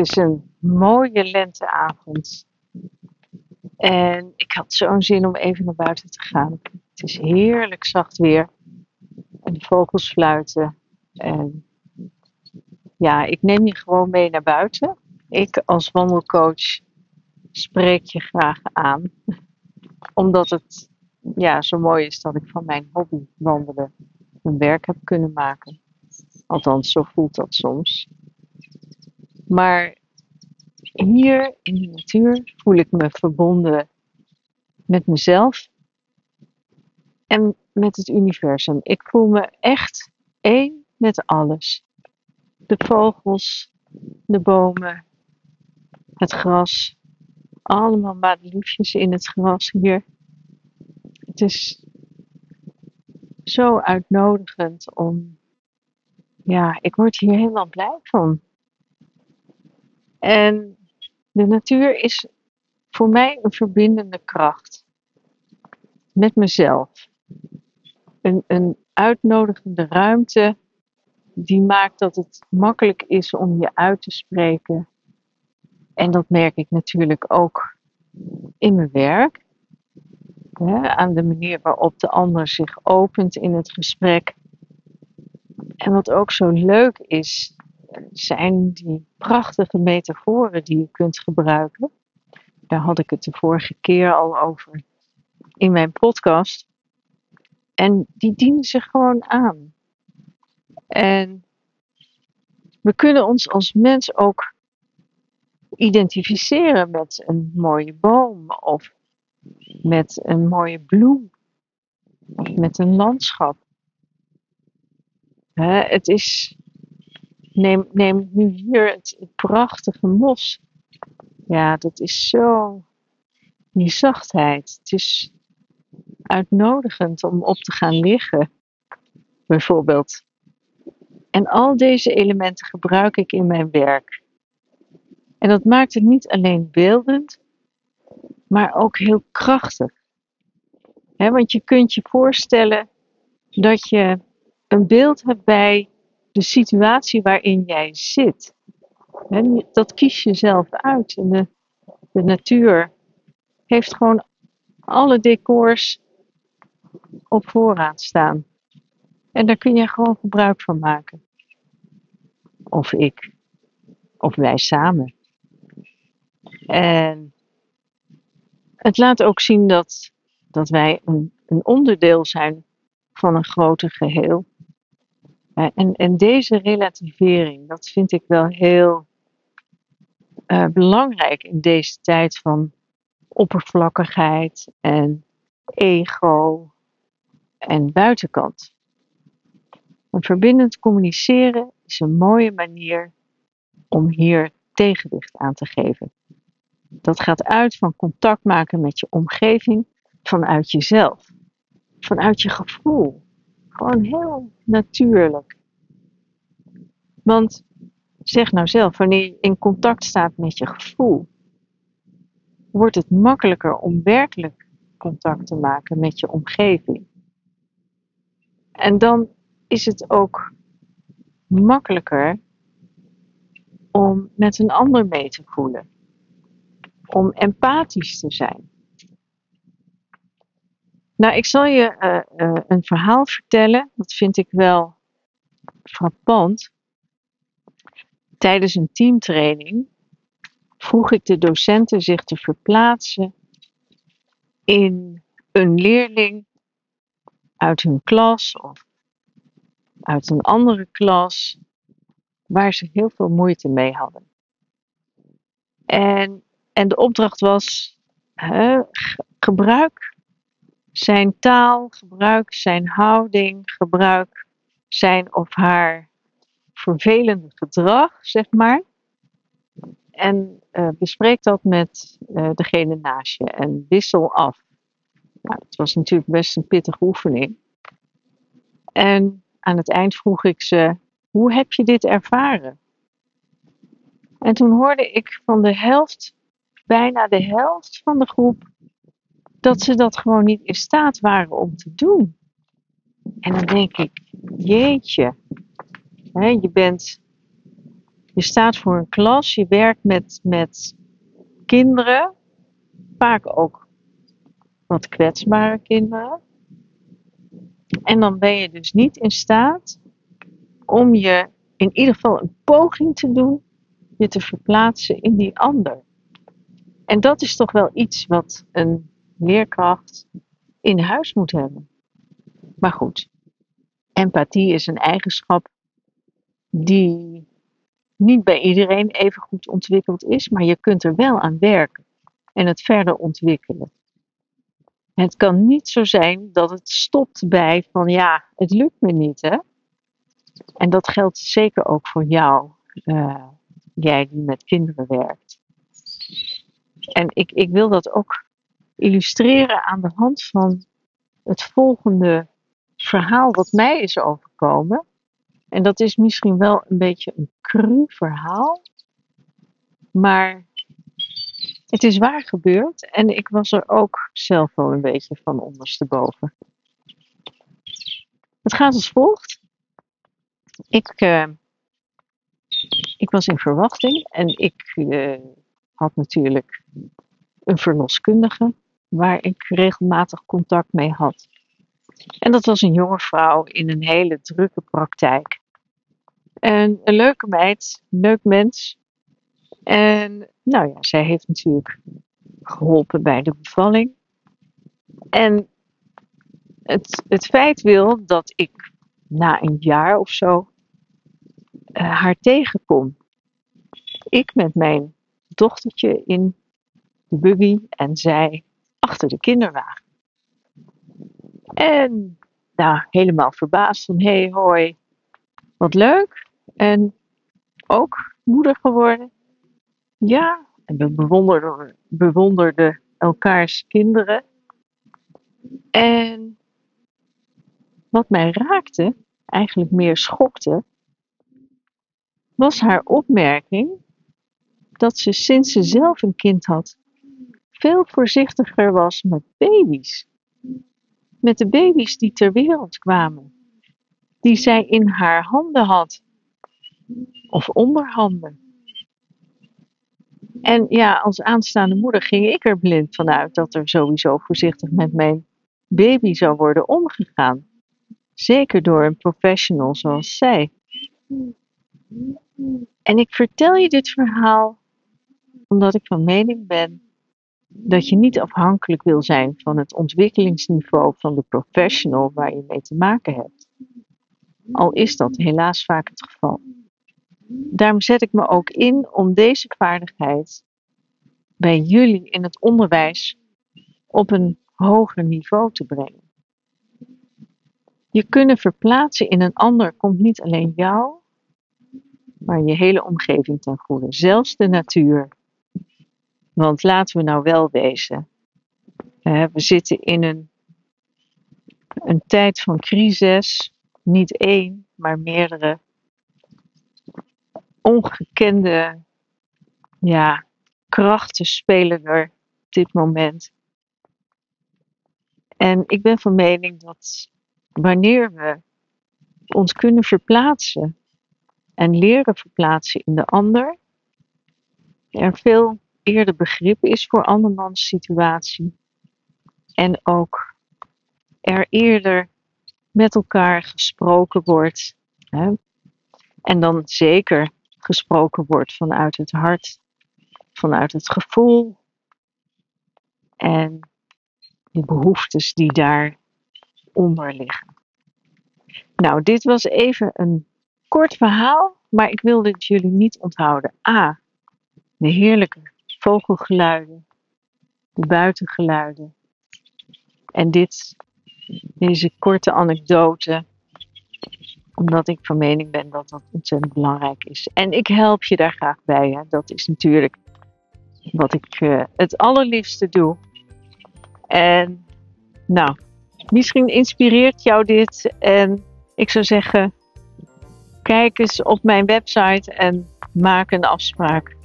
Is een mooie lenteavond. En ik had zo'n zin om even naar buiten te gaan. Het is heerlijk zacht weer. En de vogels fluiten. En ja, ik neem je gewoon mee naar buiten. Ik als wandelcoach spreek je graag aan. Omdat het ja, zo mooi is dat ik van mijn hobby wandelen een werk heb kunnen maken. Althans, zo voelt dat soms. Maar hier in de natuur voel ik me verbonden met mezelf en met het universum. Ik voel me echt één met alles. De vogels, de bomen, het gras. Allemaal madeliefjes in het gras hier. Het is zo uitnodigend om. Ja, ik word hier helemaal blij van. En de natuur is voor mij een verbindende kracht met mezelf. Een, een uitnodigende ruimte die maakt dat het makkelijk is om je uit te spreken. En dat merk ik natuurlijk ook in mijn werk. aan de manier waarop de ander zich opent in het gesprek. En wat ook zo leuk is, zijn die prachtige metaforen die je kunt gebruiken. Daar had ik het de vorige keer al over in mijn podcast. En die dienen zich gewoon aan. En we kunnen ons als mens ook identificeren met een mooie boom of met een mooie bloem of met een landschap. het is neem, neem nu hier het, prachtige mos. Ja, dat is zo. Die zachtheid. Het is uitnodigend om op te gaan liggen, bijvoorbeeld. En al deze elementen gebruik ik in mijn werk. En dat maakt het niet alleen beeldend, maar ook heel krachtig. want je kunt je voorstellen dat je een beeld hebt bij de situatie waarin jij zit. dat kies je zelf uit. En de, de natuur heeft gewoon alle decors op voorraad staan. En daar kun je gewoon gebruik van maken. Of ik. Of wij samen. En het laat ook zien dat, dat wij een, een onderdeel zijn van een groter geheel. En, en deze relativering, dat vind ik wel heel uh, belangrijk in deze tijd van oppervlakkigheid en ego en buitenkant. Een verbindend communiceren is een mooie manier om hier tegenwicht aan te geven. Dat gaat uit van contact maken met je omgeving vanuit jezelf, vanuit je gevoel. Gewoon heel natuurlijk. Want zeg nou zelf, wanneer je in contact staat met je gevoel, wordt het makkelijker om werkelijk contact te maken met je omgeving. En dan is het ook makkelijker om met een ander mee te voelen. Om empathisch te zijn. Nou, ik zal je uh, uh, een verhaal vertellen. Dat vind ik wel frappant. Tijdens een teamtraining vroeg ik de docenten zich te verplaatsen in een leerling uit hun klas of uit een andere klas waar ze heel veel moeite mee hadden. En, en de opdracht was: gebruik zijn taal, gebruik zijn houding, gebruik zijn of haar vervelende gedrag, zeg maar. En uh, bespreek dat met uh, degene naast je en wissel af. Nou, het was natuurlijk best een pittige oefening. En aan het eind vroeg ik ze: Hoe heb je dit ervaren? En toen hoorde ik van de helft, bijna de helft van de groep, dat ze dat gewoon niet in staat waren om te doen. En dan denk ik: Jeetje, hè, je bent, je staat voor een klas, je werkt met, met kinderen, vaak ook wat kwetsbare kinderen. En dan ben je dus niet in staat om je in ieder geval een poging te doen je te verplaatsen in die ander. En dat is toch wel iets wat een leerkracht in huis moet hebben. Maar goed, empathie is een eigenschap die niet bij iedereen even goed ontwikkeld is, maar je kunt er wel aan werken en het verder ontwikkelen. Het kan niet zo zijn dat het stopt bij van ja, het lukt me niet. Hè? En dat geldt zeker ook voor jou, uh, jij die met kinderen werkt. En ik, ik wil dat ook illustreren aan de hand van het volgende verhaal wat mij is overkomen. En dat is misschien wel een beetje een cru verhaal. Maar het is waar gebeurd en ik was er ook zelf wel een beetje van ondersteboven. Het gaat als volgt. Ik, uh, ik was in verwachting en ik uh, had natuurlijk een verloskundige waar ik regelmatig contact mee had. En dat was een jonge vrouw in een hele drukke praktijk. En een leuke meid, leuk mens. En nou ja, zij heeft natuurlijk geholpen bij de bevalling. En het, het feit wil dat ik na een jaar of zo uh, haar tegenkom. Ik met mijn dochtertje in de buggy en zij achter de kinderwagen. En nou, helemaal verbaasd van, hé, hey, hoi, wat leuk. En ook moeder geworden. Ja, en we bewonderden, bewonderden elkaars kinderen. En wat mij raakte, eigenlijk meer schokte, was haar opmerking dat ze sinds ze zelf een kind had, veel voorzichtiger was met baby's. Met de baby's die ter wereld kwamen, die zij in haar handen had, of onderhanden. En ja, als aanstaande moeder ging ik er blind vanuit dat er sowieso voorzichtig met mijn baby zou worden omgegaan. Zeker door een professional zoals zij. En ik vertel je dit verhaal omdat ik van mening ben dat je niet afhankelijk wil zijn van het ontwikkelingsniveau van de professional waar je mee te maken hebt. Al is dat helaas vaak het geval daarom zet ik me ook in om deze vaardigheid bij jullie in het onderwijs op een hoger niveau te brengen. Je kunnen verplaatsen in een ander komt niet alleen jou, maar je hele omgeving ten goede, zelfs de natuur. Want laten we nou wel wezen, we zitten in een, een tijd van crisis, niet één, maar meerdere. Ongekende ja, krachten spelen er op dit moment. En ik ben van mening dat wanneer we ons kunnen verplaatsen en leren verplaatsen in de ander, er veel eerder begrip is voor andermans situatie. En ook er eerder met elkaar gesproken wordt. Hè? En dan zeker gesproken wordt vanuit het hart, vanuit het gevoel en de behoeftes die daaronder liggen. Nou, dit was even een kort verhaal, maar ik wilde het jullie niet onthouden. A. De heerlijke vogelgeluiden, de buitengeluiden. En dit, deze korte anekdote Omdat ik van mening ben dat dat ontzettend belangrijk is. En ik help je daar graag bij. Hè. Dat is natuurlijk wat ik uh, het allerliefste doe. En nou, misschien inspireert jou dit. En ik zou zeggen, kijk eens op mijn website en maak een afspraak.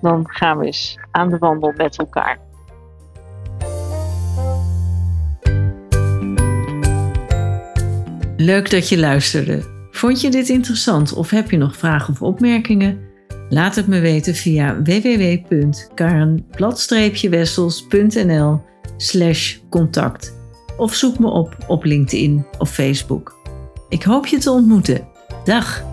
Dan gaan we eens aan de wandel met elkaar. Leuk dat je luisterde. Vond je dit interessant of heb je nog vragen of opmerkingen? Laat het me weten via www.karenblad-wessels.nl slash contact of zoek me op op LinkedIn of Facebook. Ik hoop je te ontmoeten. Dag!